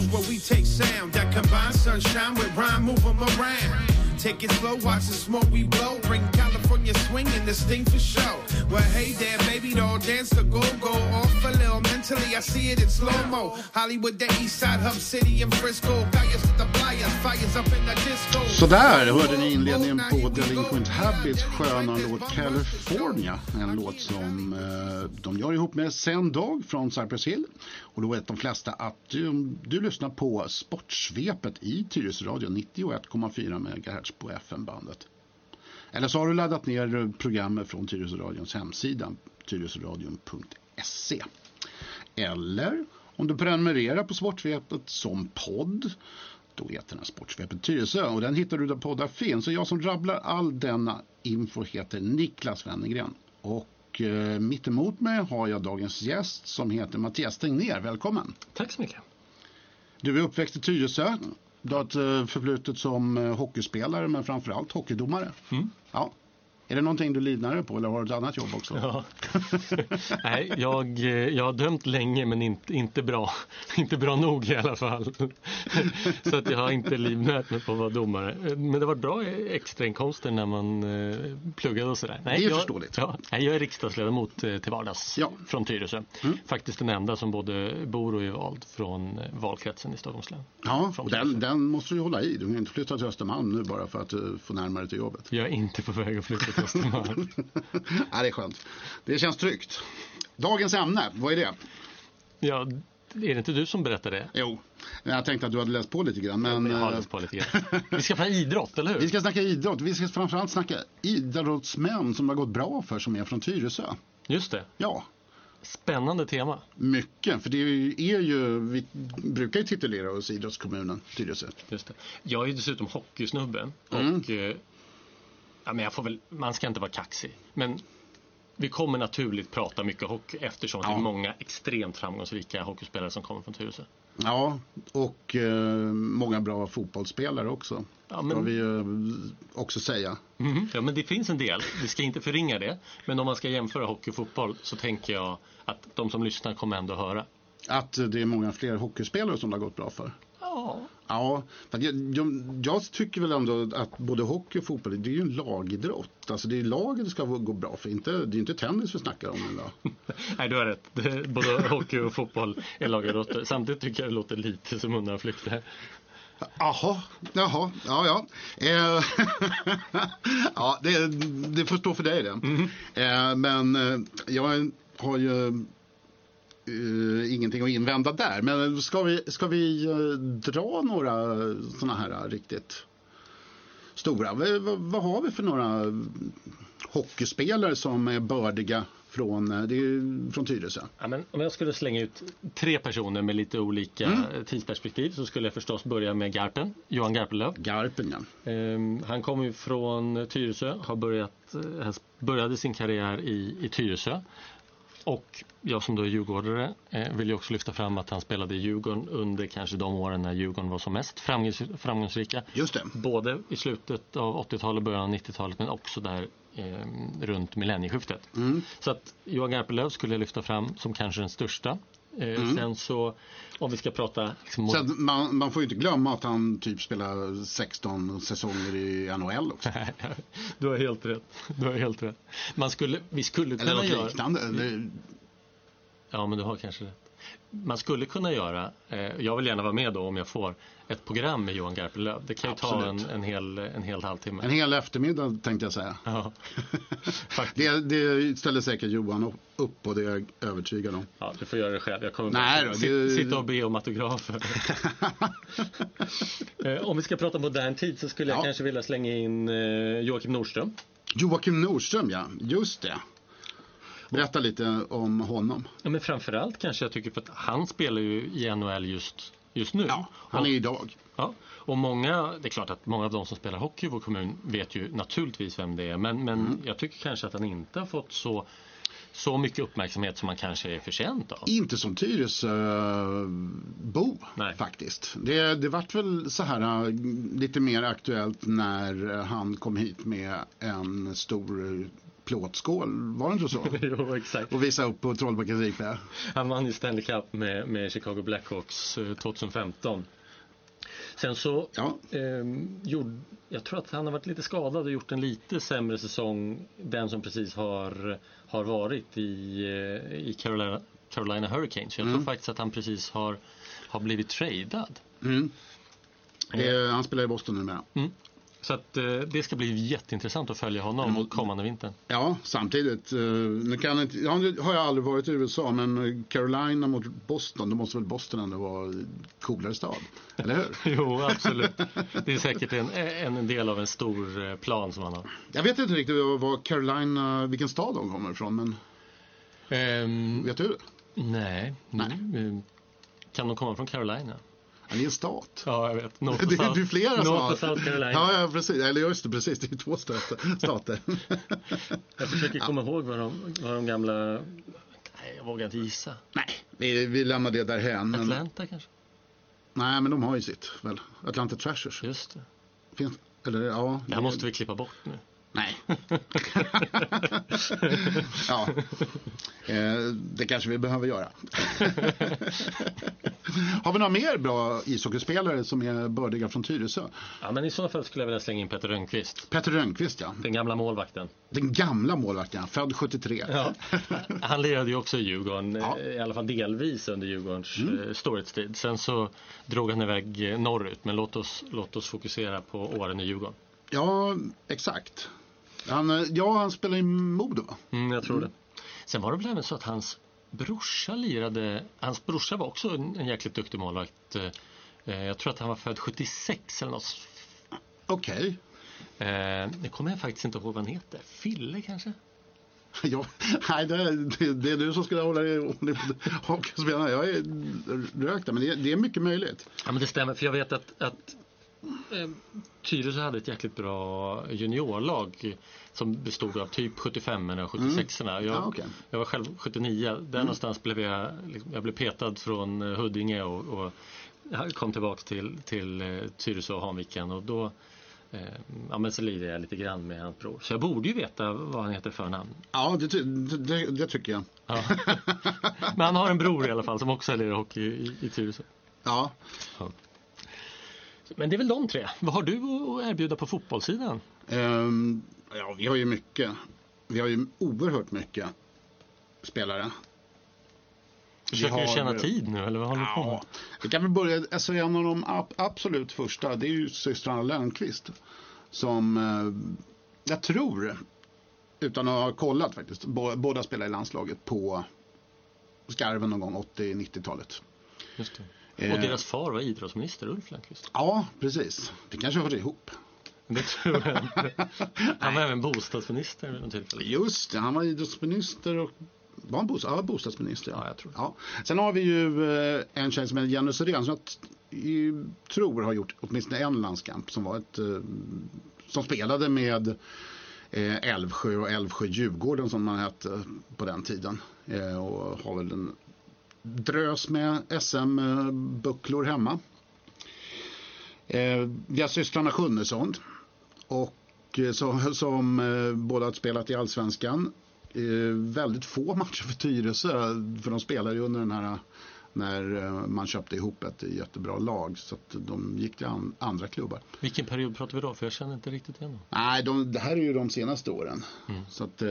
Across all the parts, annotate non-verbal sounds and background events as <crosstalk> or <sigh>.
where we take sound that combine sunshine with rhyme, move 'em around. Take it slow, watch the smoke we blow. Bring California swing and this thing for show. Well, hey there, baby, doll, dance the go-go. Off a little mentally, I see it in slow-mo. Hollywood, the east side, hub city and Frisco. Flyers with the flyers, fires up in the disco. Sådär hörde ni inledningen på Delinquent Habits sköna låt California. En låt som eh, de gör ihop med Sen Dog från Cypress Hill. Och då vet de flesta att du, du lyssnar på Sportsvepet i Tyresöradion 91,4 MHz på FM-bandet. Eller så har du laddat ner programmet från Tyresöradions hemsida tyresöradion.se. Eller om du prenumererar på Sportsvepet som podd då heter den Sportsvepet Tyresö och den hittar du där poddar finns. Så jag som rabblar all denna info heter Niklas Wennergren. Och eh, mitt emot mig har jag dagens gäst som heter Mattias Tegnér. Välkommen! Tack så mycket. Du är uppväxt i Tyresö. Du har ett eh, förflutet som eh, hockeyspelare men framförallt hockeydomare. Mm. Ja. Är det någonting du lidnar på eller har du ett annat jobb också? Ja. <laughs> Nej, jag, eh, jag har dömt länge men inte, inte bra. <laughs> Inte bra nog i alla fall. <laughs> Så att jag har inte livnärt mig på att vara domare. Men det var bra extrainkomster när man eh, pluggade och sådär. Nej, Det är jag, förståeligt. Ja, jag är riksdagsledamot eh, till vardags Ja. från Tyresö. Mm. Faktiskt den enda som både bor och är vald från valkretsen i Stockholms län. Ja, och den, den måste du hålla i. Du kan inte flytta till Östermalm nu bara för att få närmare till jobbet. Jag är inte på väg att flytta <laughs> ja, det är skönt. Det känns tryggt. Dagens ämne, vad är det? Ja, är det inte du som berättar det? Jo, jag tänkte att du hade läst på lite grann. Men, jag har eh, läst på lite grann. Vi ska prata idrott, eller hur? vi ska snacka idrott. Vi ska framförallt snacka idrottsmän som det har gått bra för som är från Tyresö. Just det. Ja, Spännande tema. mycket. För det är ju, vi brukar ju titulera oss idrottskommunen Tyresö. Just det. Jag är dessutom hockeysnubbe. Mm. Och, eh, ja, men jag får väl, man ska inte vara kaxig. Men vi kommer naturligt prata mycket hockey eftersom det Ja. är många extremt framgångsrika hockeyspelare som kommer från Tyresö. Ja, och eh, många bra fotbollsspelare också. Ja, Ska men- vi ju också säga. Mhm. Ja, men det finns en del. Vi ska inte förringa det. Men om man ska jämföra hockey och fotboll så tänker jag att de som lyssnar kommer ändå höra. Att det är många fler hockeyspelare som det har gått bra för. Ja, Ja, jag, jag, jag tycker väl ändå att både hockey och fotboll, det är ju en lagidrott. Alltså det är laget det ska gå bra för, inte, det är inte tennis vi snackar om idag. <laughs> Nej, du har rätt. Både hockey och fotboll är lagidrotter. Samtidigt tycker jag det låter lite som undanflykter. Jaha, jaha, ja ja. Eh, <laughs> ja, det, det får stå för dig det. Eh, men eh, jag har ju eh, ingenting att invända där. Men ska vi, ska vi eh, dra några sådana här eh, riktigt stora? Vad, vad, har vi för några hockeyspelare som är bördiga från, det är från Tyresö? Ja, men om jag skulle slänga ut tre personer med lite olika Mm. tidsperspektiv så skulle jag förstås börja med Garpen, Johan Garpenlöv. Garpen ja. Ehm, han kommer från Tyresö, har börjat, började sin karriär i, i Tyresö. Och jag som då är djurgårdare eh, vill ju också lyfta fram att han spelade i Djurgården under kanske de åren när Djurgården var som mest framgångs, framgångsrika. Just det. Både i slutet av 80-talet och början av 90-talet men också där eh, runt millennieskiftet. Mm. Så att Johan Garpenlöv skulle jag lyfta fram som kanske den största. Eh, Sen så om vi ska prata liksom, Sen, man, man får ju inte glömma att han typ spelar 16 säsonger i NHL också. <laughs> du har helt rätt. Du har helt rätt. Man skulle, vi skulle Eller kunna något göra... liknande. Det, Ja, men du har kanske rätt. Man skulle kunna göra, eh, jag vill gärna vara med då om jag får, ett program med Johan Garpenlöv. Det kan ju ta en, Absolut. en, hel, en hel halvtimme. en hel eftermiddag tänkte jag säga. Ja. <laughs> Det, det ställer säkert Johan upp på, det är jag övertygad om. Ja, du får göra det själv. Jag kommer Nej då, det- sitta och be om autografer. <laughs> Eh, om vi ska prata modern tid så skulle jag Ja. kanske vilja slänga in eh, Joakim Nordström. Joakim Nordström, ja. Just det. Berätta lite om honom. Ja, men framförallt kanske jag tycker för att han spelar ju i NHL just, just nu. Ja, han är idag. Ja, och många, det är klart att många av de som spelar hockey i vår kommun vet ju naturligtvis vem det är. Men, men Mm. jag tycker kanske att han inte har fått så, så mycket uppmärksamhet som han kanske är förtjänt av. Inte som Tyresö-bo Nej. faktiskt. Det, det vart väl så här äh, lite mer aktuellt när äh, han kom hit med en stor plåtskål, var det inte så? <laughs> jo, exakt. Och visa upp på Trollbäckens rikvä. Han vann ju Stanley Cup med, med Chicago Blackhawks eh, 2015. Sen så Ja. eh, gjorde, jag tror att han har varit lite skadad och gjort en lite sämre säsong. Den som precis har, har varit i, eh, i Carolina, Carolina Hurricanes. Jag tror faktiskt att han precis har, har blivit tradad. Mm. Eh, han spelar i Boston numera. Så att eh, det ska bli jätteintressant att följa honom kommande vintern. Ja, samtidigt. eh, Nu kan inte, ja, nu har jag aldrig varit i USA, men Carolina mot Boston, då måste väl Boston ändå vara coolare stad? Eller hur? <laughs> Jo, absolut. Det är säkert en, en del av en stor eh, plan som han har. Jag vet inte riktigt var Carolina, vilken stad de kommer ifrån, men Ehm, vet du det? nej, Nej. nu, kan de komma från Carolina? Ja, det är en stat. Ja, jag vet. North Det, South, det är flera North stater. South Carolina. Ja, ja, precis. Eller just det, precis. Det är två stater. <laughs> Jag försöker komma ihåg vad de, vad de gamla... Nej, jag vågar inte gissa. Nej, vi, vi lämnar det därhän. Men, Atlanta kanske? nej, men de har ju sitt, väl? Atlanta Trashers. Just det. Finns, eller ja. Det här måste vi klippa bort nu. Nej. <laughs> ja, eh, det kanske vi behöver göra. <laughs> Har vi några mer bra ishockeyspelare som är bördiga från Tyresö? Ja, men i så fall skulle jag vilja slänga in Peter Rönnqvist. Petter Rönnqvist, ja. Den gamla målvakten. Den gamla målvakten, född 73. Ja. <laughs> Han lirade ju också i Djurgården, Ja. eh, i alla fall delvis under Djurgårdens mm. storhetstid. Sen så drog han iväg eh, norrut, men låt oss, låt oss fokusera på åren i Djurgården. Ja, exakt. Han, eh, ja, han spelar i Modo, va? Mm, jag tror det. Sen var det väl även så att hans brorsa lirade, hans brorsa var också en, jäkligt duktig målvakt. Eh, jag tror att han var född 76 eller något. Okej. Eh, det kommer jag faktiskt inte ihåg vad han heter. Fille kanske? <laughs> Ja, nej, det, det, det är du som ska hålla dig hockeyspelarna. Jag är rökt där, men det, det är mycket möjligt. Ja men det stämmer för jag vet att, att eh, Tyresö hade ett jäkligt bra juniorlag som bestod av typ 75 och 76 erna jag, Ja, okej. jag var själv 79. Där någonstans blev jag, liksom, jag blev petad från eh, Huddinge och, och kom tillbaks till, till eh, Tyresö och Hanviken och då eh, ja, men så lirade jag lite grann med hans bror. Så jag borde ju veta vad han heter för namn. Ja, det, det, det, tycker jag. Ja. <laughs> Men han har en bror i alla fall som också lirar hockey i, i Tyresö. Ja, Men det är väl de tre. Vad har du att erbjuda på fotbollssidan? Ehm, ja, vi har ju mycket. Vi har ju oerhört mycket spelare. Försöker Vi du har- tjäna tid nu eller vad håller du på med? Ja, vi kan väl börja. Alltså en av de ab- absolut första, det är ju systrarna Lönnqvist. Som eh, jag tror, utan att ha kollat faktiskt, bå- båda spelar i landslaget på skarven någon gång 80-90-talet. Just det. Eh. Och deras far var idrottsminister, Ulf Lönnqvist. Ja, precis. Det kanske hör ihop. Det tror jag inte. Han var även bostadsminister vid något tillfälle. Just det, han var idrottsminister och var han bostads, ja, bostadsminister? Ja, jag tror ja. Sen har vi ju eh, en tjej som heter Jenny Syrén som jag tror har gjort åtminstone en landskamp som var ett eh, som spelade med eh, Älvsjö och Älvsjö-Djurgården som man hette på den tiden. Eh, och har väl en drös med SM-bucklor hemma. Eh, vi har systrarna Sjunnesson och eh, som eh, båda har spelat i Allsvenskan. Eh, väldigt få matcher för Tyresö för de spelade ju under den här när eh, man köpte ihop ett jättebra lag så att de gick till an, andra klubbar. Vilken period pratar vi då? För jag känner inte riktigt igen. Nej, de, det här är ju de senaste åren. Så att eh,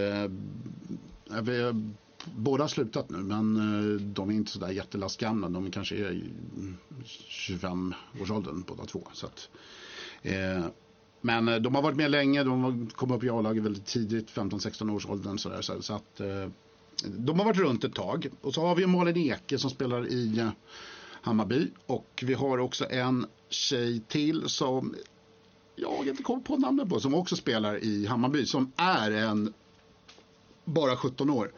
båda har slutat nu men eh, de är inte sådär jättelastgamla. De kanske är i mm, 25-årsåldern båda två. Så att, eh, men eh, de har varit med länge, de kom upp i A-laget väldigt tidigt, 15-16 års åldern. Så, där, så, så att, eh, de har varit runt ett tag. Och så har vi Malin Eke som spelar i eh, Hammarby. Och vi har också en tjej till som jag inte kommer på namnet på, som också spelar i Hammarby, som är en bara 17 år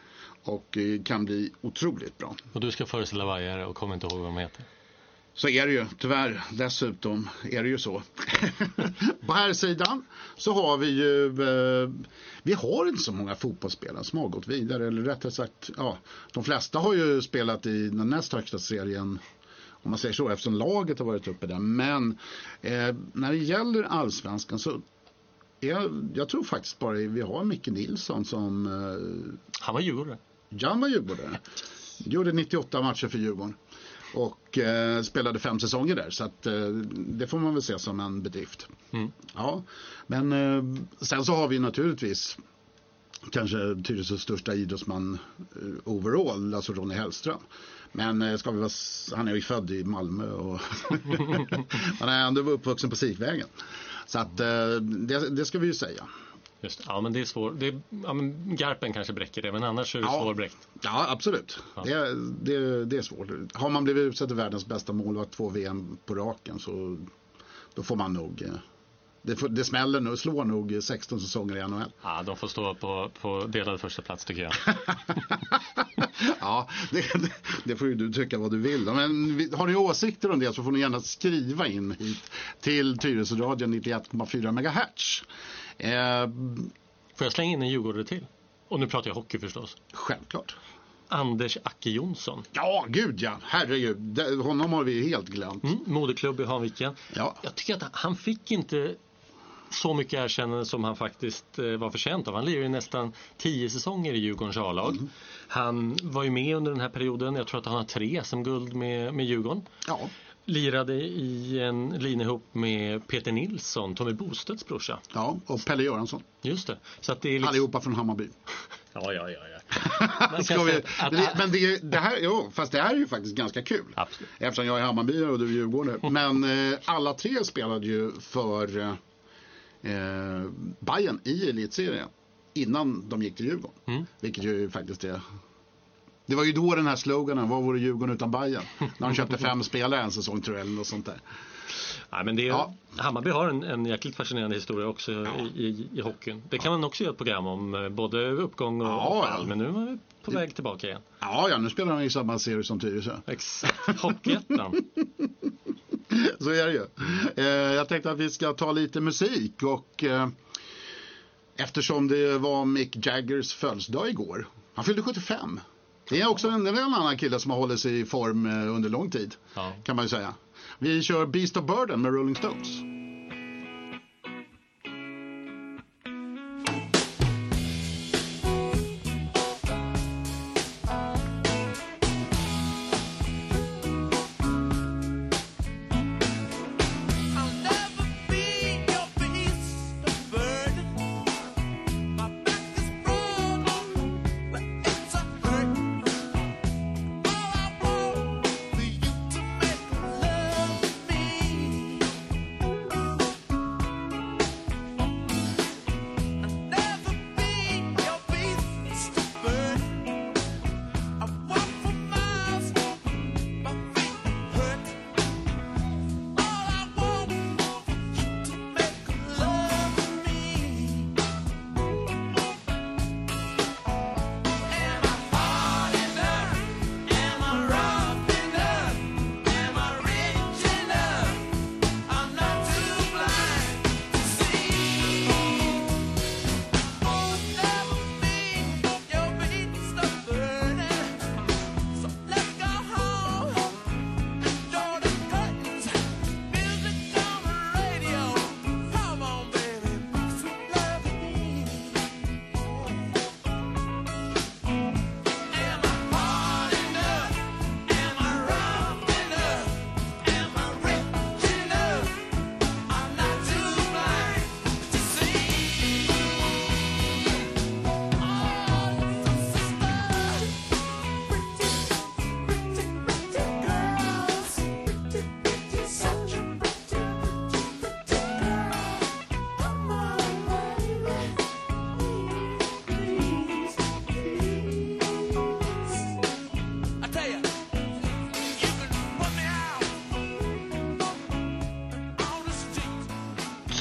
och eh, kan bli otroligt bra. Och du ska föreställa vajare och kommer inte ihåg vad de heter. Så är det ju, tyvärr, dessutom är det ju så. <laughs> på här sidan så har vi ju, eh, vi har inte så många fotbollsspelare som har gått vidare, eller rättare sagt, ja, de flesta har ju spelat i den näst högsta serien om man säger så, eftersom laget har varit uppe där. Men eh, när det gäller allsvenskan så jag, jag tror faktiskt bara vi har Micke Nilsson som... Eh, Han var djurgårdare. Jan var djurgårdare. Gjorde 98 matcher för Djurgården. Och eh, spelade fem säsonger där. Så att, eh, det får man väl se som en bedrift. Mm. Ja, men eh, sen så har vi naturligtvis kanske Tyresös största idrottsman eh, overall, alltså Ronny Hellström. Men eh, ska vi vara, han är ju född i Malmö och <laughs> <laughs> han är ändå uppvuxen på Sikvägen. Så att eh, det, det ska vi ju säga. Just, ja, men det är svårt. Det är, ja, men Garpen kanske bräcker det, men annars är det Ja. svårbräckt. Ja, absolut. Ja. Det, det, det är svårt. Har man blivit utsedd till världens bästa målvakt två VM på raken så då får man nog eh, det, får, det smäller nog, slår nog 16 säsonger i NHL. Ja, de får stå på, på delad första plats tycker jag. <laughs> ja, det, det, får ju du tycka vad du vill. Men har ni åsikter om det så får ni gärna skriva in hit till Tyresöradion 91,4 MHz. Eh, Får jag slänga in en djurgårdare till? Och nu pratar jag hockey förstås. självklart. Anders Acke Jonsson. Ja, gud ja. Herregud. Honom har vi helt glömt. Mm, moderklubb i Hanviken. Ja. Jag tycker att han fick inte så mycket erkännande som han faktiskt eh, var förtjänt av. Han lirade ju nästan tio säsonger i Djurgårdens A-lag. Han var ju med under den här perioden. Jag tror att han har tre SM-guld med, med Djurgården. Ja. Lirade i en linje ihop med Peter Nilsson, Tommy Bostedts brorsa. ja, och Pelle Göransson. Just det. Så att det är liksom... Allihopa från Hammarby. Ja, ja, ja. ja. <laughs> Ska vi, att- men det, det här, jo, fast det här är ju faktiskt ganska kul. Absolut. Eftersom jag är Hammarbyare och du är Djurgårdare. <laughs> Men eh, alla tre spelade ju för eh, eh, Bayern i elitserien innan de gick till Djurgården. Mm. Vilket ju faktiskt är det var ju då den här sloganen, vad vore Djurgården utan Bayern? När de köpte fem spelare en säsong tror jag, eller något sånt där. Nej, men det är, Ja. Hammarby har en, en jäkligt fascinerande historia också i, i, i hockeyn. Det kan man också göra ett program om, eh, både uppgång och, Ja, ja. fall. Men nu är man på väg tillbaka igen. Ja, ja, nu spelar de i samma serie som Tyresö. Exakt. Hockeyettan. <laughs> Så är det ju. Eh, jag tänkte att vi ska ta lite musik och eh, eftersom det var Mick Jaggers födelsedag igår. Han fyllde 75. Det är också en, en annan kille som har hållit sig i form eh, under lång tid. Ja. Kan man ju säga. Vi kör Beast of Burden med Rolling Stones.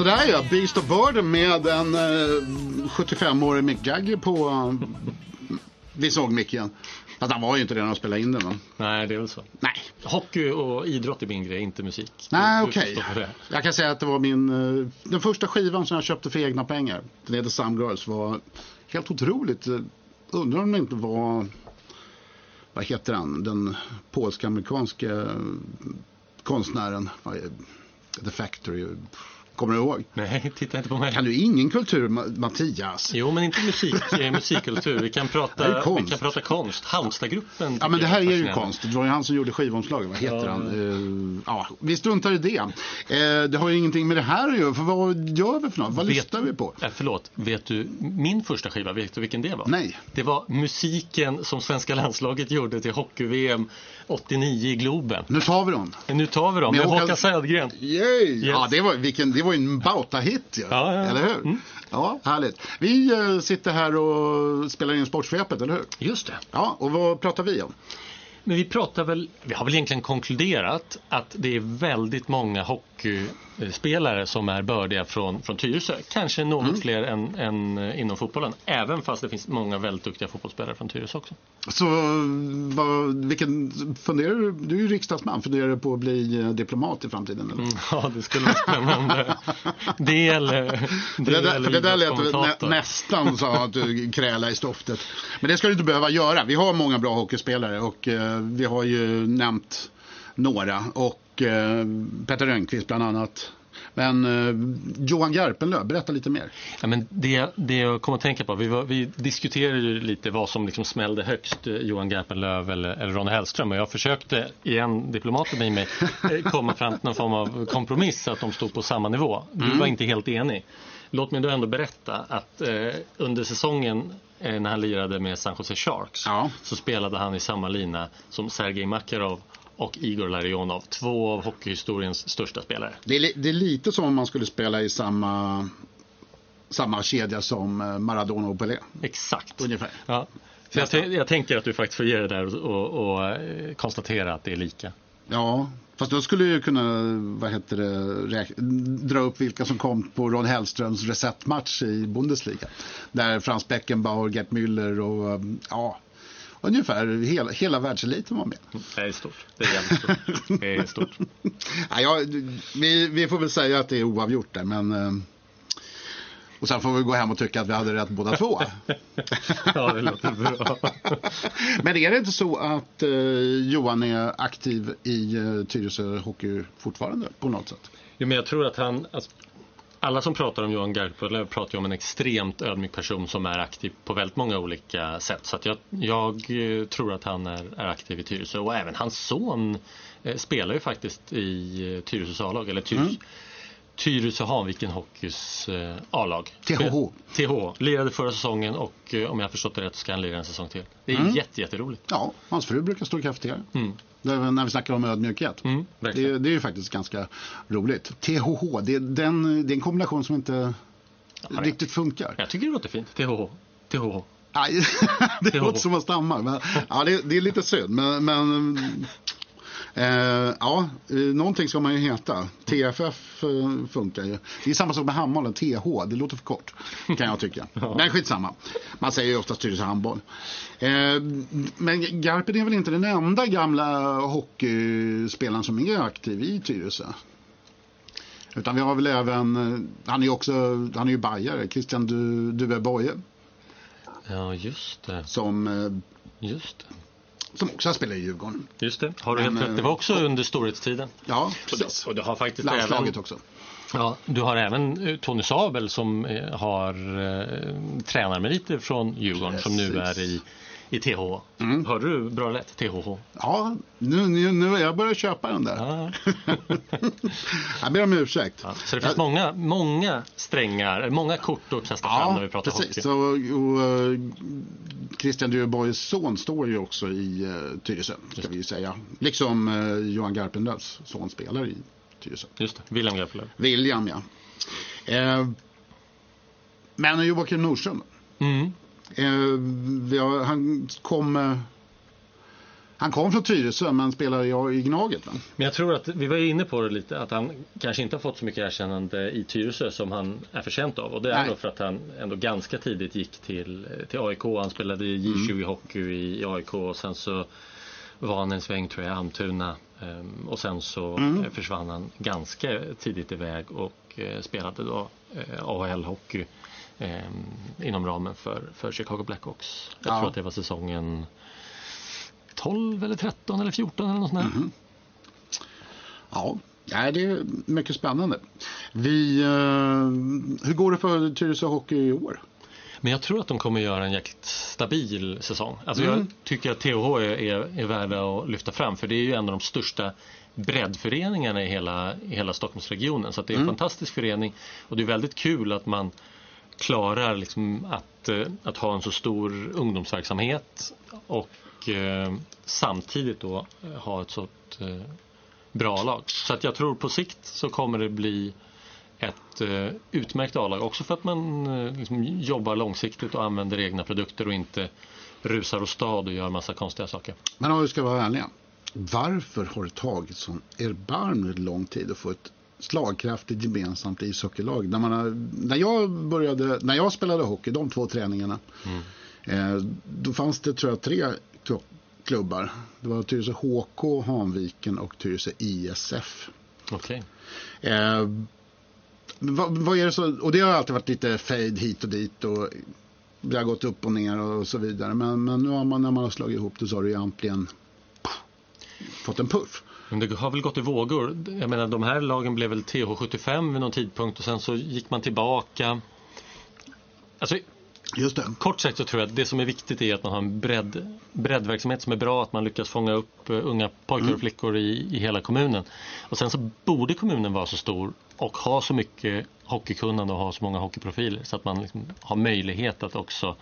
Sådär ja, Beast of Burden med en eh, 75-årig Mick Jagger på... eh, vi såg Mick igen. Fast han var ju inte det när de spelade in den. Men. Nej, det är väl så. Nej, Hockey och idrott är min grej, inte musik. Nej okej. det. Jag kan säga att det var min... eh, Den första skivan som jag köpte för egna pengar. Den heter Some Girls. Var helt otroligt. eh, Undrar om det inte var... Vad heter han? Den polsk-amerikanske eh, konstnären. The Factory. Kommer du ihåg? Nej, titta inte på mig. Kan du ingen kultur, Ma- Mattias? Jo, men inte musik, eh, musikkultur. Vi kan prata, konst. vi kan prata konst. Halmstadgruppen. Ja men det här är ju konst. Det var ju han som gjorde skivomslaget. Vad heter Ja. han? Eh, ja, vi struntar i det. Eh, det har ju ingenting med det här att göra. För vad gör vi för något? Vad Vet- lyssnar vi på? Eh, förlåt, vet du min första skiva, vet du vilken det var? Nej. Det var musiken som svenska landslaget gjorde till hockey-VM 89 i Globen. Nu tar vi dem. Nu tar vi dem med Håkan- Håkan Södergren. Yay! Ja, det var, vilken, det var ju en bauta-hit. Ja, ja, ja. Eller hur? Ja, härligt. Vi eh, sitter här och spelar in Sportsvepet, eller hur? Just det. Ja, och vad pratar vi om? Men vi pratar väl, vi har väl egentligen konkluderat att det är väldigt många hockeyspelare som är bördiga från, från Tyresö. Kanske något Mm. fler än, än eh, inom fotbollen. Även fast det finns många väldigt duktiga fotbollsspelare från Tyresö också. Så, vad, vilken, funderar du, du är ju riksdagsman, funderar du på att bli eh, diplomat i framtiden? Eller? Mm, Ja, det skulle vara spännande. <laughs> Det eller, det det, där, det där lät nä, nästan så att du kräla i stoftet. Men det ska du inte behöva göra. Vi har många bra hockeyspelare och eh, vi har ju nämnt några. Och eh, Petter Rönnqvist bland annat. Men eh, Johan Garpenlöv, berätta lite mer. Ja, men det, det jag kommer att tänka på, vi, var, vi diskuterade lite vad som liksom smällde högst, eh, Johan Garpenlöv eller, eller Ronny Hellström. Och jag försökte, igen, diplomaten i mig, eh, komma fram till någon form av kompromiss så att de stod på samma nivå. Du Mm. var inte helt enig. Låt mig då ändå berätta att eh, under säsongen eh, när han lirade med San Jose Sharks Ja. så spelade han i samma lina som Sergej Makarov och Igor Larionov, två av hockeyhistoriens största spelare. Det är, det är lite som om man skulle spela i samma, samma kedja som eh, Maradona och Pelé. Exakt. Ungefär. Ja. Så jag, jag tänker att du faktiskt får ge det där och, och, och eh, konstatera att det är lika. Ja, fast då skulle jag kunna vad heter det, dra upp vilka som kom på Ron Hellströms resetmatch i Bundesliga. Där Frans Beckenbauer, Gert Müller och um, ja, ungefär hela, hela världseliten var med. Det är stort. Det är jävligt stort. Det är stort. <laughs> Ja, ja, vi, vi får väl säga att det är oavgjort där, men eh, och sen får vi gå hem och tycka att vi hade rätt båda två. <laughs> Ja, det låter bra. <laughs> Men är det inte så att eh, Johan är aktiv i eh, Tyresö Hockey fortfarande på något sätt? Jo, men jag tror att han... Alltså, alla som pratar om Johan Garpenlöv pratar om en extremt ödmjuk person som är aktiv på väldigt många olika sätt. Så jag, jag eh, tror att han är, är aktiv i Tyresö och även hans son eh, spelar ju faktiskt i eh, Tyresös A-lag. Eller Tyres, Mm. Tyresö Hanviken Hockeys eh, A-lag. THH. THH. Lirade förra säsongen och eh, om jag har förstått det rätt ska han lira en säsong till. Det är Mm. jätte, jätteroligt. Ja, hans fru brukar stå i kafeterian. Mm. När vi snackar om ödmjukhet. Mm, det, det är ju faktiskt ganska roligt. THH, det är, den, det är en kombination som inte men- riktigt funkar. Jag tycker det låter fint. THH. THH. Aj, <laughs> det låter som att stamma. Men, <laughs> ja, det, det är lite synd. Men, men eh, ja, eh, någonting ska man ju heta. TFF eh, funkar ju. Det är samma sak med handbollen. TH, det låter för kort. Kan jag tycka. <laughs> Men skitsamma. Man säger ju ofta Tyresö handboll. Eh, men Garpen är väl inte den enda gamla hockeyspelaren som är aktiv i Tyresö? Utan vi har väl även, eh, han är ju också, han är ju bajare, Christian du, Due Boye. Ja, just det. Som, eh, Just det. Som också har spelat i Djurgården. Just det. Har du helt rätt. Det var också under storhetstiden. Ja, precis. och du har faktiskt Landslaget även, också. Ja, du har även eh, Tony Sabel som eh, har eh, tränarmeriter från Djurgården som nu är i, i TH. Mm. Hörde du bra lätt? THH. Ja, nu, nu, nu jag börjat köpa den där. Ja. <laughs> jag ber om ursäkt. Ja, så det finns många, många strängar, många kort att kasta fram när vi pratar precis. hockey. Och, och, eh, Christian Duebois son står ju också i uh, Tyresö, ska vi säga. Liksom eh, Johan Garpenlövs son spelar i Tyresö. Just det, William Garpenlöv. William, ja. Eh, men Joakim Nordström. Mm. Eh, han kom... Eh, han kom från Tyresö men spelar i, i Gnaget va? Men jag tror att, vi var inne på det lite, att han kanske inte har fått så mycket erkännande i Tyresö som han är förtjänt av. Och det är Nej. nog för att han ändå ganska tidigt gick till, till AIK. Han spelade i J20 hockey i, i AIK och sen så var han en sväng tror jag Almtuna. Ehm, och sen så eh, försvann han ganska tidigt iväg och eh, spelade då eh, AHL-hockey ehm, inom ramen för, för Chicago Blackhawks. Jag Ja. tror att det var säsongen 12 eller 13 eller 14 eller något sånt där. Ja, ja det är mycket spännande. Vi, eh, hur går det för Tyresö Hockey i år? Men jag tror att de kommer göra en jäkligt stabil säsong. Alltså Mm. Jag tycker att THH är, är, är värda att lyfta fram för det är ju en av de största breddföreningarna i hela, i hela Stockholmsregionen. Så det är en fantastisk förening och det är väldigt kul att man klarar liksom att, eh, att ha en så stor ungdomsverksamhet och eh, samtidigt då eh, ha ett så eh, bra lag. Så att jag tror på sikt så kommer det bli ett eh, utmärkt A-lag också för att man eh, liksom jobbar långsiktigt och använder egna produkter och inte rusar åstad och gör massa konstiga saker. Men om vi ska vara ärliga. Varför har det tagit sån erbarmligt lång tid att få ett slagkraftigt gemensamt ishockeylag? När, man har, när, jag började, när jag spelade hockey, de två träningarna, eh, då fanns det tror jag tre kl- klubbar. Det var Tyresö HK, Hanviken och Tyresö ISF. Okej. Eh, vad, vad är det så, och det har alltid varit lite fade hit och dit och det har gått upp och ner och så vidare. Men, men nu har man, när man har slagit ihop det så har det egentligen fått en puff. Men det har väl gått i vågor. Jag menar de här lagen blev väl TH75 vid någon tidpunkt och sen så gick man tillbaka. Alltså Just det. kort sagt så tror jag att det som är viktigt är att man har en bredd, breddverksamhet som är bra, att man lyckas fånga upp eh, unga pojkar och flickor i, i hela kommunen. Och sen så borde kommunen vara så stor och ha så mycket hockeykunnande och ha så många hockeyprofiler så att man liksom har möjlighet att också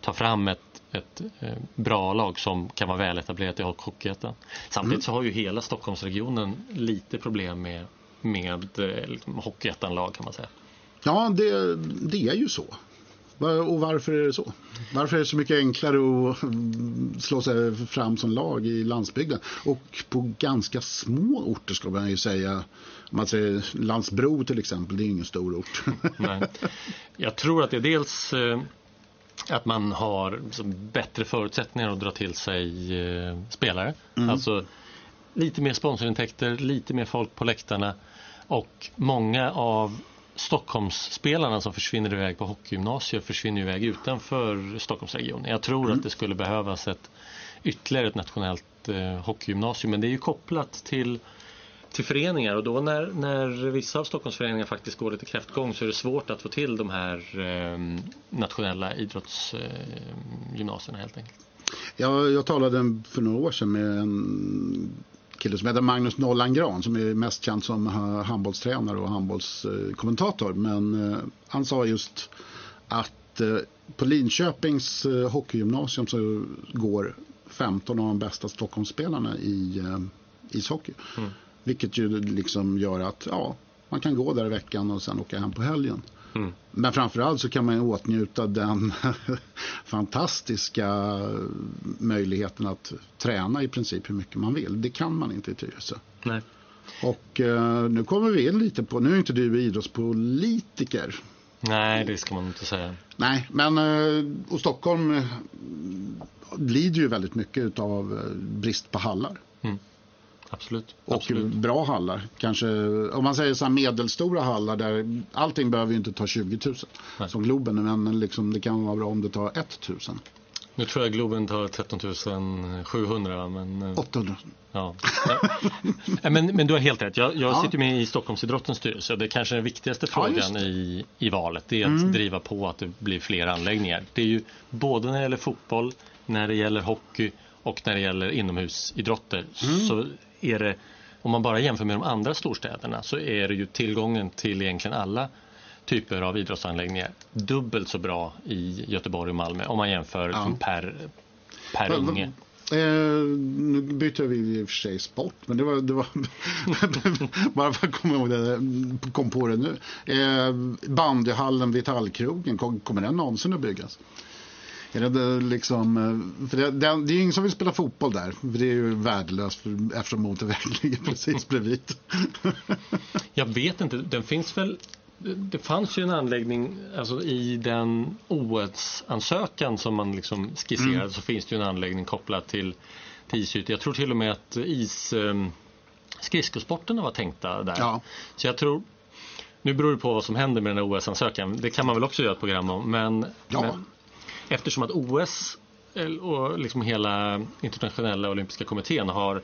ta fram ett, ett eh, bra lag som kan vara väl etablerat i Hockeyettan. Samtidigt så har ju hela Stockholmsregionen lite problem med, med eh, liksom, Hockeyettan-lag kan man säga. Ja, det, det är ju så. Och varför är det så? Varför är det så mycket enklare att mm, slå sig fram som lag i landsbygden? Och på ganska små orter ska man ju säga. Om man säger Landsbro till exempel, det är ingen stor ort. Nej. Jag tror att det är dels eh, att man har liksom bättre förutsättningar att dra till sig eh, spelare. Alltså lite mer sponsorintäkter, lite mer folk på läktarna och många av Stockholmsspelarna som försvinner iväg på hockeygymnasier försvinner iväg utanför Stockholmsregionen. Jag tror att det skulle behövas ett ytterligare ett nationellt eh, hockeygymnasium men det är ju kopplat till till föreningar och då när, när vissa av Stockholmsföreningar faktiskt går lite kräftgång så är det svårt att få till de här eh, nationella idrottsgymnasierna helt enkelt. Jag, jag talade för några år sedan med en kille som heter Magnus Nollan Gran som är mest känd som eh, handbollstränare och handbollskommentator. Men eh, han sa just att eh, på Linköpings eh, hockeygymnasium så går 15 av de bästa Stockholmsspelarna i eh, ishockey. Vilket ju liksom gör att ja, man kan gå där i veckan och sen åka hem på helgen. Mm. Men framförallt så kan man ju åtnjuta den <laughs> fantastiska möjligheten att träna i princip hur mycket man vill. Det kan man inte i Tyresö. Nej. Och eh, nu kommer vi in lite på, nu är inte du idrottspolitiker. Nej, det ska man inte säga. Nej, men eh, och Stockholm eh, lider ju väldigt mycket av brist på hallar. Absolut. Och Absolut. bra hallar. Kanske, om man säger så här medelstora hallar där allting behöver ju inte ta 20 000 Nej. som Globen. Men liksom, det kan vara bra om det tar 1 000. Nu tror jag Globen tar 13 700 va? men eh, 800. ja. <laughs> Nej, men, men du har helt rätt. Jag, jag Ja. sitter med i Stockholmsidrottens styrelse det är kanske den viktigaste Ja, frågan i, i valet. Det är att driva på att det blir fler anläggningar. Det är ju både när det gäller fotboll, när det gäller hockey och när det gäller inomhusidrotter så är det om man bara jämför med de andra storstäderna så är det ju tillgången till egentligen alla typer av idrottsanläggningar dubbelt så bra i Göteborg och Malmö om man jämför liksom per, per unge. Eh, nu byter vi i och för sig sport, men det var, det var <laughs> bara för att komma ihåg det, kom på det nu. Eh, bandyhallen vid Tallkrogen, kom- kommer den någonsin att byggas? Är det, liksom, eh, för det, det, det är ju ingen som vill spela fotboll där, för det är ju värdelöst för, eftersom motorvägen <laughs> ligger precis bredvid. Jag vet inte, den finns väl det- fanns ju en anläggning alltså i den OS-ansökan som man liksom skisserade Mm. så finns det ju en anläggning kopplad till, till isytor. Jag tror till och med att is eh, skridskosporterna var tänkta där. Ja. Så jag tror nu beror det på vad som händer med den här OS-ansökan. Det kan man väl också göra ett program om. Men, Ja. men eftersom att OS eh, och liksom hela internationella olympiska kommittén har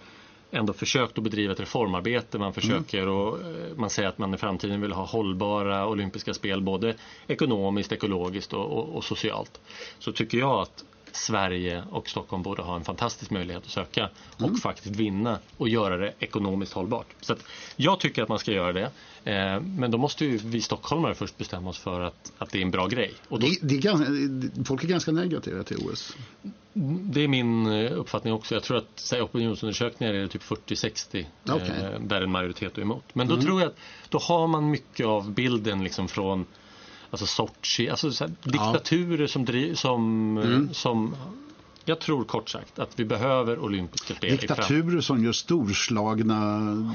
ändå försökt att bedriva ett reformarbete. Man försöker och eh, man säger att man i framtiden vill ha hållbara olympiska spel både ekonomiskt, ekologiskt och, och, och socialt. Så tycker jag att Sverige och Stockholm borde ha en fantastisk möjlighet att söka och faktiskt vinna och göra det ekonomiskt hållbart. Så jag tycker att man ska göra det. Eh, men då måste ju vi stockholmare först bestämma oss för att, att det är en bra grej. Och då, Det, det är ganska, folk är ganska negativa till OS. det är min eh, uppfattning också. Jag tror att säg, opinionsundersökningar är det typ 40-60 Okej. eh, där en majoritet är emot. Men då tror jag att då har man mycket av bilden liksom från alltså Sochi, alltså så här, diktaturer som, driv, som, eh, som jag tror kort sagt att vi behöver olympiska spel. Diktaturer som gör storslagna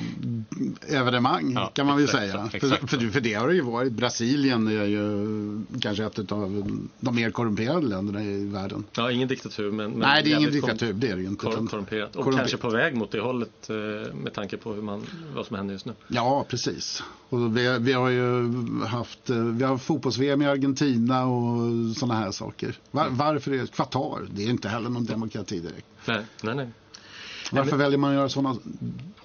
evenemang Ja, kan man väl exakt, säga. exakt. För, för, för det har det ju varit. Brasilien är ju kanske ett av de mer korrumperade länderna i världen. Ja, ingen diktatur men, men Nej, det är ingen diktatur, det är det ju inte. Kor utan- korrumperat. Och korrumperat. kanske på väg mot det hållet eh, med tanke på hur man, vad som händer just nu. Ja, precis. Och vi, vi har ju haft eh, vi har fotbolls-VM i Argentina och sådana här saker. Var, varför är det Qatar? Det är inte heller någon demokrati direkt. Nej, nej, nej. Varför väljer man att göra sådana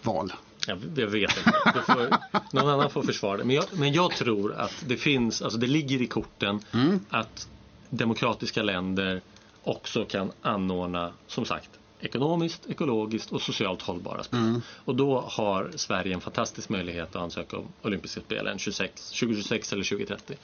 val? Jag, jag vet inte. Får, någon annan får försvara det. Men jag, men jag tror att det finns, alltså det ligger i korten att demokratiska länder också kan anordna, som sagt, ekonomiskt, ekologiskt och socialt hållbara spel. Och då har Sverige en fantastisk möjlighet att ansöka om olympiska spelen 26, 2026 eller 2030.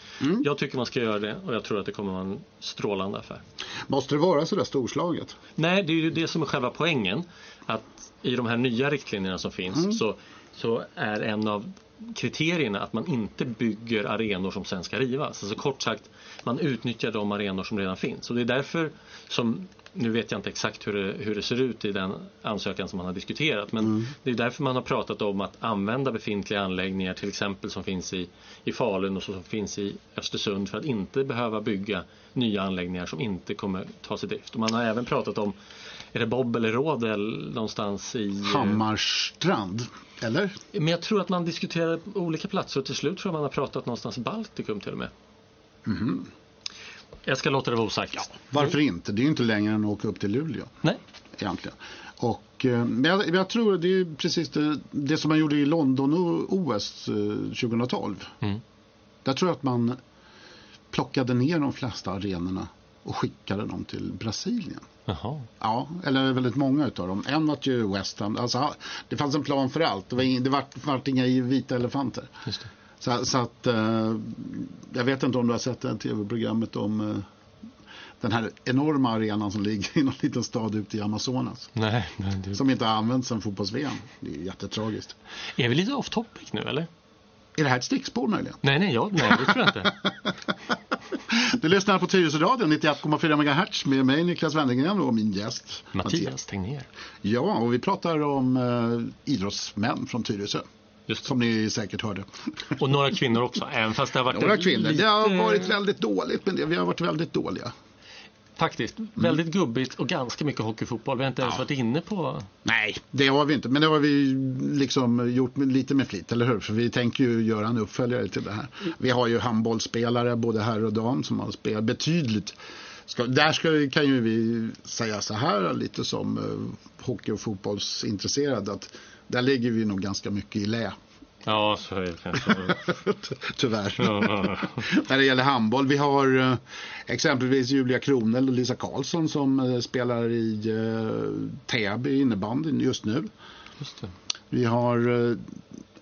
Jag tycker man ska göra det och jag tror att det kommer vara en strålande affär. Måste det vara så där storslaget? Nej, det är ju det som är själva poängen. Att i de här nya riktlinjerna som finns så, så är en av kriterierna att man inte bygger arenor som sen ska rivas. Alltså kort sagt, man utnyttjar de arenor som redan finns. Och det är därför som, nu vet jag inte exakt hur det, hur det ser ut i den ansökan som man har diskuterat, men det är därför man har pratat om att använda befintliga anläggningar, till exempel som finns i, i Falun och som finns i Östersund, för att inte behöva bygga nya anläggningar som inte kommer tas i drift. Och man har även pratat om, är det Bob eller Rådel någonstans i... Hammarstrand, eller? Men jag tror att man diskuterar olika platser och till slut tror jag man har pratat någonstans i Baltikum till och med. Jag ska låta det vara osagt. Varför inte? Det är ju inte längre än att åka upp till Luleå Nej. egentligen. Och, eh, men jag, jag tror det är precis det, det som man gjorde i London och OS eh, 2012. Mm. Där tror jag att man plockade ner de flesta arenorna och skickade dem till Brasilien. Jaha. Ja, eller väldigt många utav dem. En var ju West Ham. Alltså, det fanns en plan för allt. Det var, ing, det vart, vart inga vita elefanter. Just det. Så, så att, eh, jag vet inte om du har sett det här tv-programmet om eh, den här enorma arenan som ligger <laughs> i någon liten stad ute i Amazonas. Nej, nej det... Som inte har använts sedan fotbolls-VM. Det är jättetragiskt. Är vi lite off topic nu eller? Är det här ett stickspår möjligen? Nej, nej, jag, nej det tror jag inte. <laughs> Du lyssnar på Tyresöradion 91,4 MHz med mig Niklas Wennergren och min gäst Mattias Tegnér. Ja, och vi pratar om eh, idrottsmän från Tyresö. Just. Som ni säkert hörde. Och några kvinnor också, även fast det har varit Några kvinnor. lite- Det har varit väldigt dåligt men det. Vi har varit väldigt dåliga. Faktiskt, väldigt gubbigt och ganska mycket hockeyfotboll. Vi har inte ens varit inne på... Nej, det har vi inte. Men det har vi liksom gjort lite med flit, eller hur? För vi tänker ju göra en uppföljare till det här. Vi har ju handbollsspelare, både herr och dam, som har spelat betydligt. Ska, där ska, kan ju vi säga så här, lite som eh, hockey och fotbollsintresserade, att där ligger vi nog ganska mycket i lä. Ja, så är det kanske. <laughs> Tyvärr. Ja, ja, När det gäller handboll. Vi har eh, exempelvis Julia Kronel och Lisa Karlsson som eh, spelar i eh, Täby innebandyn just nu. Just. Vi har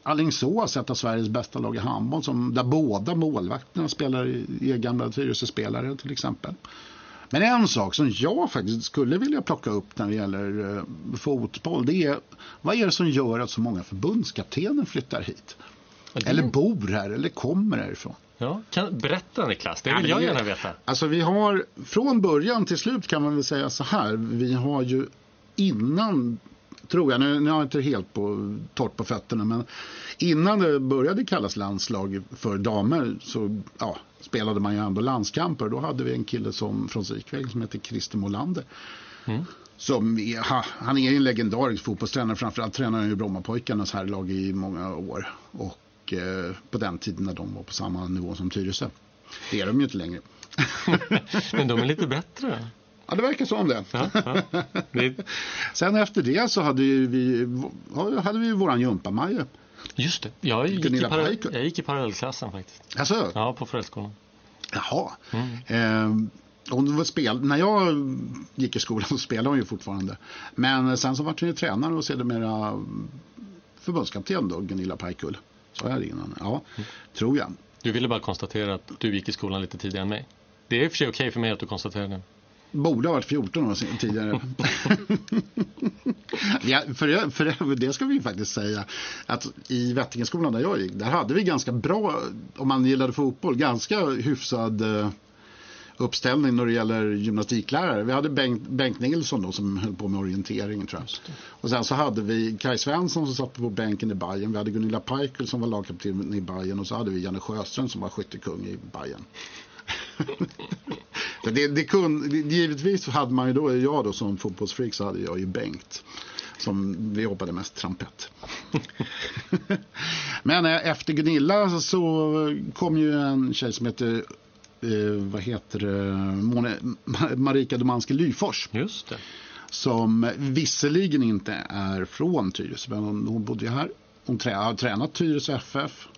Alingsås, ett av Sveriges bästa lag i handboll, som, där båda målvakterna spelar i, är gamla Tyresö-spelare till exempel. Men en sak som jag faktiskt skulle vilja plocka upp när det gäller eh, fotboll, det är vad är det som gör att så många förbundskaptener flyttar hit? Ja, det- Eller bor här, eller kommer härifrån? Ja, kan, berätta Niklas, det Ja, vill men jag gärna veta. Alltså vi har från början till slut kan man väl säga så här. Vi har ju innan, tror jag, nu, nu har jag inte helt på, torrt på fötterna, men innan det började kallas landslag för damer så ja, spelade man ju ändå landskamper. Då hade vi en kille som, från Sikväg som heter Christer Molander. Som är, ha, han är en legendarisk fotbollstränare. Framförallt tränade han ju Brommapojkarnas herrlag i många år. Och eh, på den tiden när de var på samma nivå som Tyresö. Det är de ju inte längre. <laughs> Men de är lite bättre. Ja, det verkar som det. Ja, ja. Det, <laughs> Sen efter det så hade vi, hade vi våran gympamaja. just det, jag gick, i para, Pajko. jag gick i parallellklassen faktiskt. Alltså, Ja, på Föräldraskolan. jaha. Mm. Eh, hon var spel, när jag gick i skolan <laughs> så spelade hon ju fortfarande. Men sen så var hon ju tränare och sedermera förbundskapten då, Gunilla Pajkull. Jag det innan? Ja, tror jag. Du ville bara konstatera att du gick i skolan lite tidigare än mig. Det är i och för sig okej för mig att du konstaterar det. Borde ha varit 14 år tidigare. <laughs> ja, för, det, för det, ska vi faktiskt säga att i Vättingeskolan där jag gick, där hade vi ganska bra, om man gillade fotboll, ganska hyfsad eh, uppställning när det gäller gymnastiklärare. Vi hade Bengt, Bengt Nilsson då som höll på med orientering tror jag. Och sen så hade vi Kai Svensson som satt på bänken i Bayern. Vi hade Gunilla Pajkull som var lagkapten i Bayern och så hade vi Janne Sjöström som var skyttekung i Bayern. <laughs> Det, det kunde, givetvis hade man ju då, jag då som fotbollsfreak så hade jag ju Bengt. Som vi jobbade mest trampett. <laughs> Men eh, efter Gunilla så kom ju en tjej som heter, eh, vad heter Mone, Ma- <laughs> Marika Domanski Lyfors. Just det. Som visserligen inte är från Tyresö, men hon, hon bodde ju här. Hon trä, har tränat Tyresö FF.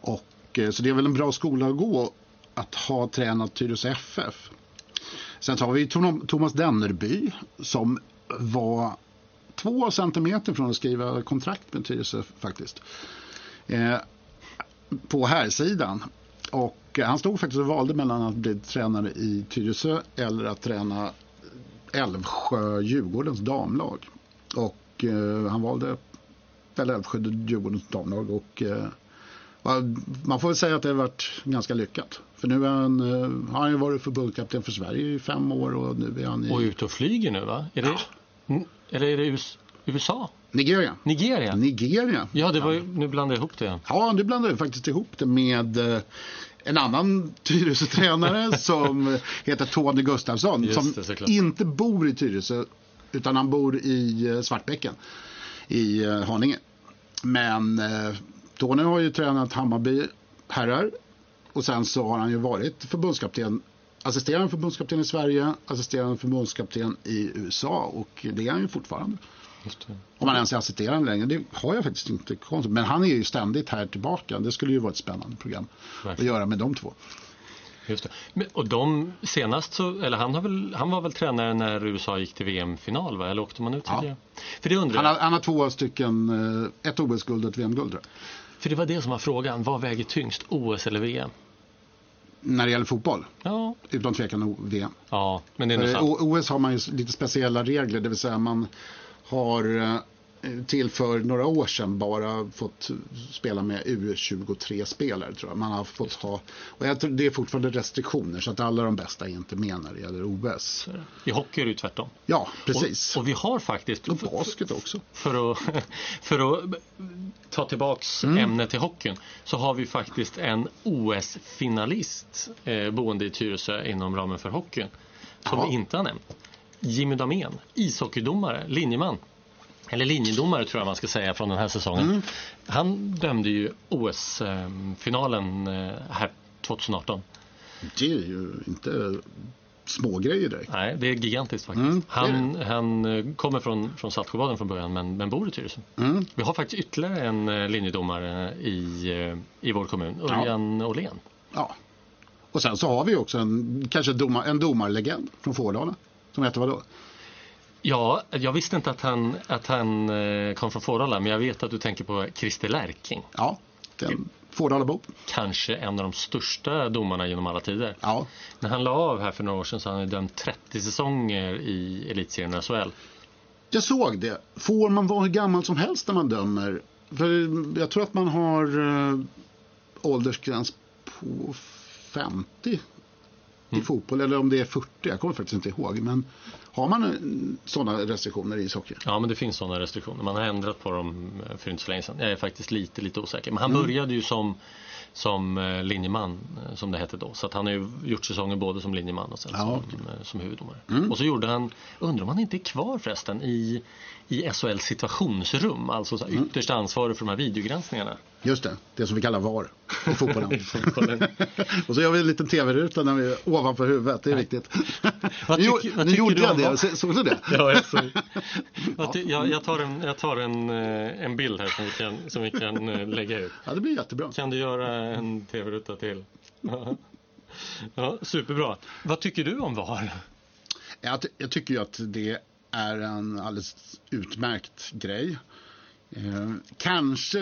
Och, eh, så det är väl en bra skola att gå att ha tränat Tyresö FF. Sen så har vi Thomas Dennerby som var två centimeter från att skriva kontrakt med Tyresö faktiskt. Eh, på här sidan Och eh, han stod faktiskt och valde mellan att bli tränare i Tyresö eller att träna Älvsjö Djurgårdens damlag. Och eh, han valde väl Älvsjö Djurgårdens damlag och eh, man får väl säga att det har varit ganska lyckat. För nu han, eh, har han ju varit förbundskapten för Sverige i fem år och nu är han i Och ute och flyger nu va? Är det, Mm, Eller är det US, USA? Nigeria. Nigeria? Nigeria. Ja, det var ju, nu blandade jag ihop det. Ja, nu blandar jag faktiskt ihop det med eh, en annan Tyresö-tränare <laughs> som heter Tony Gustafsson. Just som det, inte bor i Tyresö utan han bor i eh, Svartbäcken i Haninge. Men Tony har ju tränat Hammarby herrar och sen så har han ju varit förbundskapten assisterande förbundskapten i Sverige, assisterande förbundskapten i USA och det är han ju fortfarande. Om man ens är assisterande längre, det har jag faktiskt inte konstigt. Men han är ju ständigt här tillbaka. Det skulle ju vara ett spännande program att Verkligen. göra med de två. Just det. Och de senast så, eller han, har väl, han var väl tränare när USA gick till VM-final va? Eller åkte man ut Ja. tidigare? För det undrar Han har, han har två stycken, eh, ett OS-guld och ett VM-guld. För det var det som var frågan. Vad väger tyngst? OS eller VM? När det gäller fotboll, Ja, utan tvekan VM. ja men det är För. O- OS har man ju lite speciella regler, det vill säga man har eh, till för några år sedan bara fått spela med U23-spelare tror jag. Man har fått ha, och jag tror det är fortfarande restriktioner så att alla de bästa är inte med när det gäller OS. I hockey är det tvärtom. Ja, precis. Och, och vi har faktiskt, Och basket också. för att, för att ta tillbaks Mm. ämnet till hockeyn, så har vi faktiskt en OS-finalist eh, boende i Tyresö inom ramen för hockeyn. Som Ja. vi inte har nämnt. Jimmy Damén, ishockeydomare, linjeman. Eller linjedomare tror jag man ska säga från den här säsongen. Mm. Han dömde ju OS-finalen eh, här 2018. Det är ju inte små grejer direkt. Nej, det är gigantiskt faktiskt. Mm, han, han eh, kommer från, från Saltsjöbaden från början men, men bor i Tyresö. Mm. Vi har faktiskt ytterligare en eh, linjedomare i, eh, i vår kommun, Örjan Åhlén. Ja. Och sen så har vi också en, kanske domar, en domarlegend från Fårdala. Som heter vadå? Ja, jag visste inte att han, att han eh, kom från Fårala men jag vet att du tänker på Christer Lärking. Ja, den Fårdalabo. Kanske en av de största domarna genom alla tider. Ja. När han la av här för några år sedan så har han dömt 30 säsonger i elitserien SHL. Jag såg det. Får man vara hur gammal som helst när man dömer? För jag tror att man har eh, åldersgräns på 50 i fotboll. Eller om det är 40, jag kommer faktiskt inte ihåg. Men har man eh, sådana restriktioner i ishockey? Ja, men det finns sådana restriktioner. Man har ändrat på dem eh, för inte så länge sedan. Jag är faktiskt lite, lite osäker. Men han började ju som, som eh, linjeman, som det hette då. Så han har ju gjort säsonger både som linjeman och sen Ja, som, som huvuddomare. Och så gjorde han, undrar om han inte är kvar förresten, i, i SHL situationsrum. Alltså så här, ytterst ansvarig för de här videogranskningarna. Just det, det som vi kallar VAR i <laughs> fotbollen. i fotbollen. <laughs> och så gör vi en liten tv-ruta när vi är ovanför huvudet, det är viktigt. <laughs> Vad nu tycker- vad nu gjorde du jag det? Så- såg du det? Ja, jag, såg. Jag, jag tar, en, jag tar en, eh, en bild här som vi kan, som vi kan eh, lägga ut. Ja, det blir jättebra. Kan du göra en tv-ruta till? Ja, superbra. Vad tycker du om VAR? Jag, jag tycker ju att det är en alldeles utmärkt grej. Eh, kanske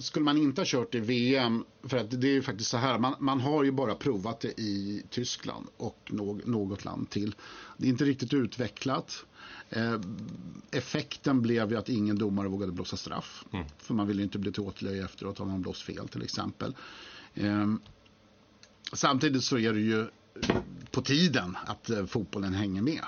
skulle man inte ha kört i VM, för att det är ju faktiskt så här, man, man har ju bara provat det i Tyskland och nå, något land till. Det är inte riktigt utvecklat. Eh, effekten blev ju att ingen domare vågade blåsa straff. För man ville inte bli till åtlöje efteråt om man blåst fel till exempel. Eh, samtidigt så är det ju på tiden att eh, fotbollen hänger med.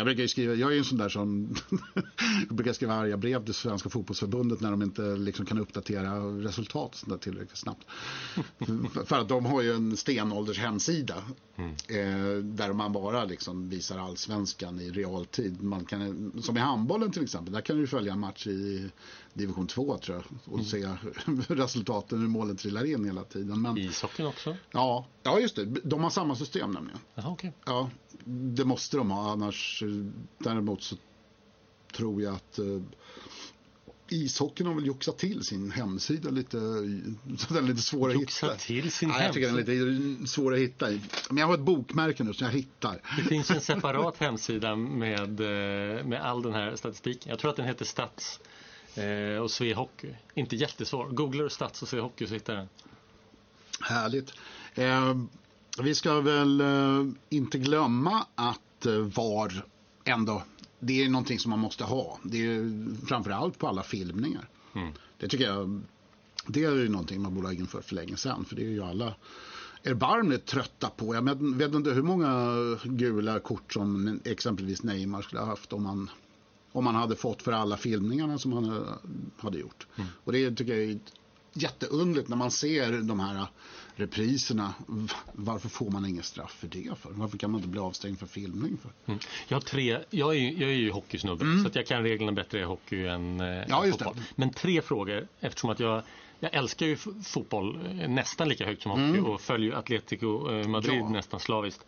Jag brukar skriva, jag är en sån där som <laughs> brukar skriva arga brev till Svenska fotbollsförbundet när de inte liksom kan uppdatera resultat sånt tillräckligt snabbt. För- att de har ju en stenålders hemsida eh, där man bara liksom visar allsvenskan i realtid. Man kan, som i handbollen till exempel, där kan du följa en match i division 2 tror jag och se <laughs> resultaten, hur målen trillar in hela tiden. Men, Ishockeyn också? ja, ja, just det. De har samma system nämligen. Jaha, okej. Ja, det måste de ha. Annars, eh, däremot så tror jag att eh, ishockeyn har väl joxat till sin hemsida lite. <laughs> Så den är lite svår att Joxat hitta. till sin ja, jag tycker den är lite svår att hitta. Men jag har ett bokmärke nu som jag hittar. Det finns en separat <laughs> hemsida med, eh, med all den här statistiken. Jag tror att den heter Stats eh, och Sve Hockey. Inte jättesvår. Googlar du Stats och Sve Hockey så hittar den. Härligt. Eh, vi ska väl eh, inte glömma att eh, VAR ändå, det är någonting som man måste ha. Det är framförallt på alla filmningar. Det tycker jag, det är ju någonting man borde ha infört för länge sedan. För det är ju alla erbarmligt trötta på. Jag vet, inte hur många gula kort som exempelvis Neymar skulle ha haft om man om man hade fått för alla filmningarna som han eh, hade gjort. Och det tycker jag är jätteundligt när man ser de här repriserna. Varför får man ingen straff för det? för? Varför kan man inte bli avstängd för filmning? för? Mm. Jag tre, jag är, jag är ju hockeysnubbe så att jag kan reglerna bättre i hockey än, eh, Mm. Ja, just det. fotboll. Men tre frågor eftersom att jag jag älskar ju fotboll eh, nästan lika högt som hockey och följer Atletico eh, Madrid Mm. Ja. nästan slaviskt.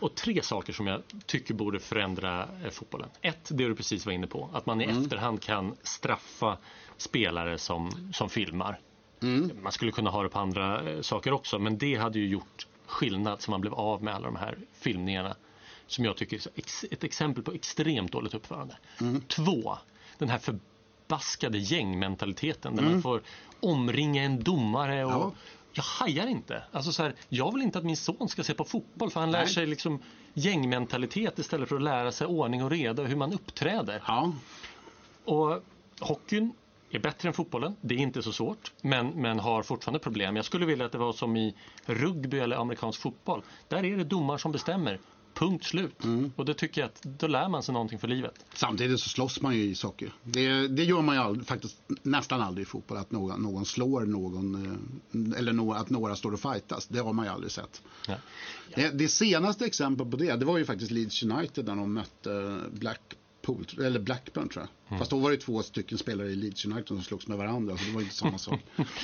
Och tre saker som jag tycker borde förändra eh, fotbollen. Ett, det du precis var inne på. Att man i Mm. efterhand kan straffa spelare som, som filmar. Mm. Man skulle kunna ha det på andra eh, saker också men det hade ju gjort skillnad så man blev av med alla de här filmningarna som jag tycker är ett exempel på extremt dåligt uppförande. Två, den här förbaskade gängmentaliteten där man får omringa en domare och Ja. jag hajar inte. Alltså så här, jag vill inte att min son ska se på fotboll för han lär Nej. sig liksom gängmentalitet istället för att lära sig ordning och reda och hur man uppträder. Ja, Och hockeyn är bättre än fotbollen. Det är inte så svårt, men, men har fortfarande problem. Jag skulle vilja att det var som i rugby eller amerikansk fotboll. Där är det domar som bestämmer. Punkt slut. Och det tycker jag att då lär man sig någonting för livet. samtidigt så slåss man ju i ishockey. Det, det gör man ju all, faktiskt nästan aldrig i fotboll. Att någon, någon slår någon eh, eller nå- att några står och fightas. Det har man ju aldrig sett. Ja. Det, det senaste exemplet på det, det var ju faktiskt Leeds United när de mötte Blackpool, eller Blackburn tror jag. Fast då var det två stycken spelare i Leeds United som slogs med varandra, så det var inte samma sak.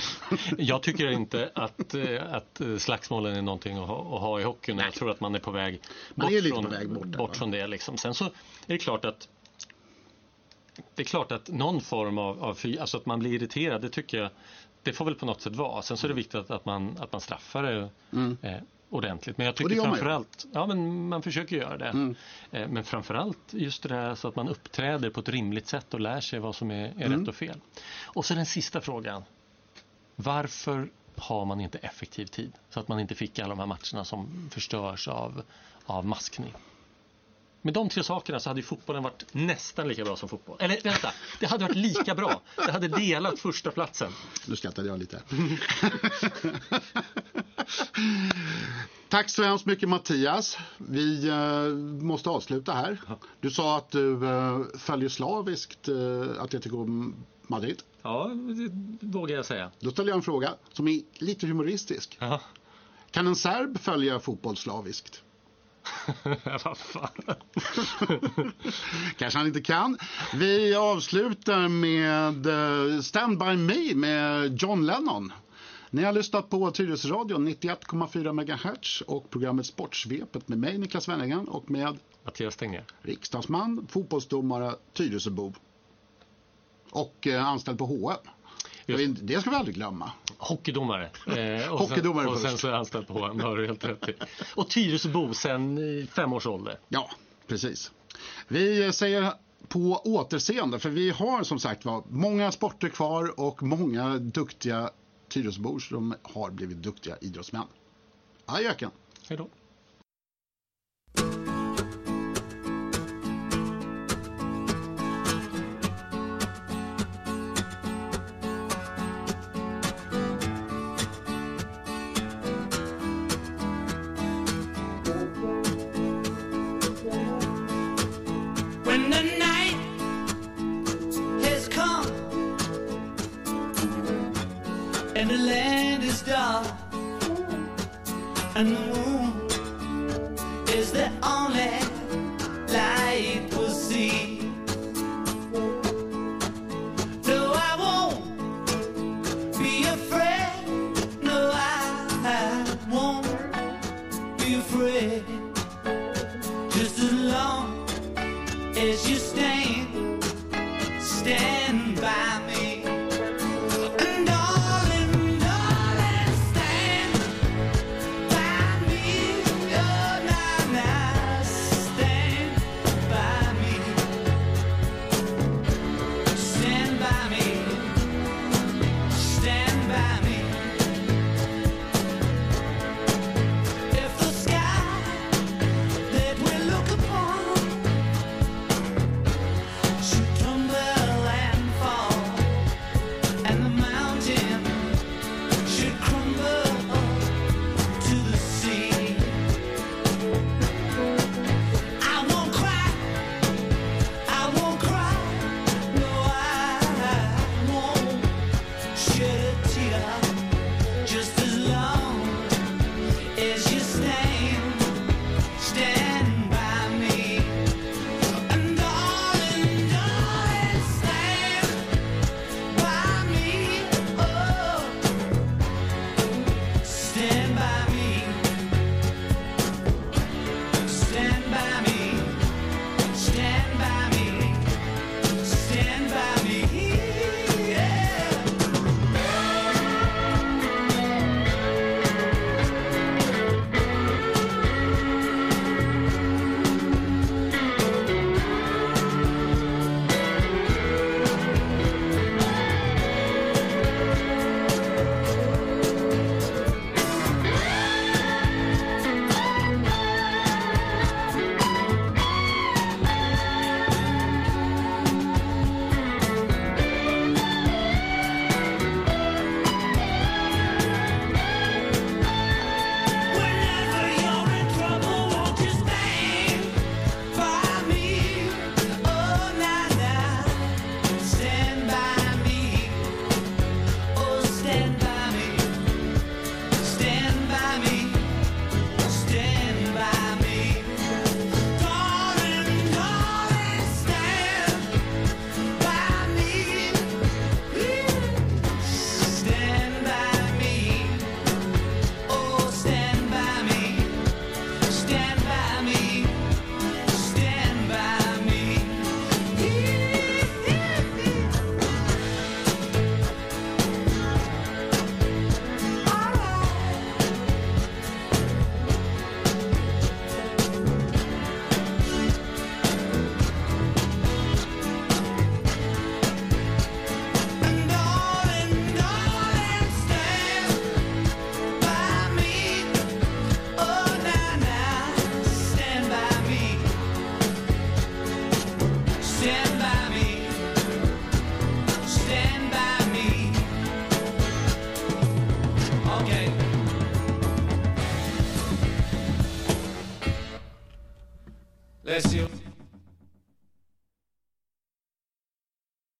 <laughs> Jag tycker inte att, eh, att eh, slagsmålen är någonting att ha, att ha i hockeyn. Jag tror att man är på väg bort, från, på väg bort bort från det. Liksom. Sen så är det klart att det är klart att någon form av, av alltså att man blir irriterad, det tycker jag det får väl på något sätt vara. Sen så är det viktigt att, man, att man straffar det eh, ordentligt. Men jag tycker framförallt, ja men man försöker göra det. Mm. Eh, men framförallt just det där så att man uppträder på ett rimligt sätt och lär sig vad som är, är Mm. rätt och fel. Och så den sista frågan. Varför har man inte effektiv tid? Så att man inte fick alla de här matcherna som förstörs av, av maskning. Med de tre sakerna så hade fotbollen varit nästan lika bra som fotboll. Eller vänta, det hade varit lika bra. Det hade delat första platsen. Nu skrattade jag lite. <laughs> Tack så hemskt mycket Mattias. Vi eh, måste avsluta här. Du sa att du eh, följer slaviskt eh, Atletico Madrid. Ja, det vågar jag säga. Då ställer jag en fråga som är lite humoristisk. Aha. Kan en serb följa fotboll slaviskt? <laughs> Vad fan? <laughs> Kanske han inte kan. Vi avslutar med eh, Stand By Me med John Lennon. Ni har lyssnat på Tyresöradion 91,4 MHz och programmet Sportsvepet med mig Niklas Wennergren och med Mattias Tegnér. Riksdagsman, fotbollsdomare, Tyresöbo och eh, anställd på HM. Just. Det ska vi aldrig glömma. Hockeydomare. <laughs> Eh, och Hockeydomare sen, och sen så är jag anställd på HM, har du helt rätt i. Och Tyresöbo sen fem års ålder. Ja, precis. Vi eh, säger på återseende, för vi har som sagt var många sporter kvar och många duktiga Tyresöbor, så de har blivit duktiga idrottsmän. Ajöken! Hej då!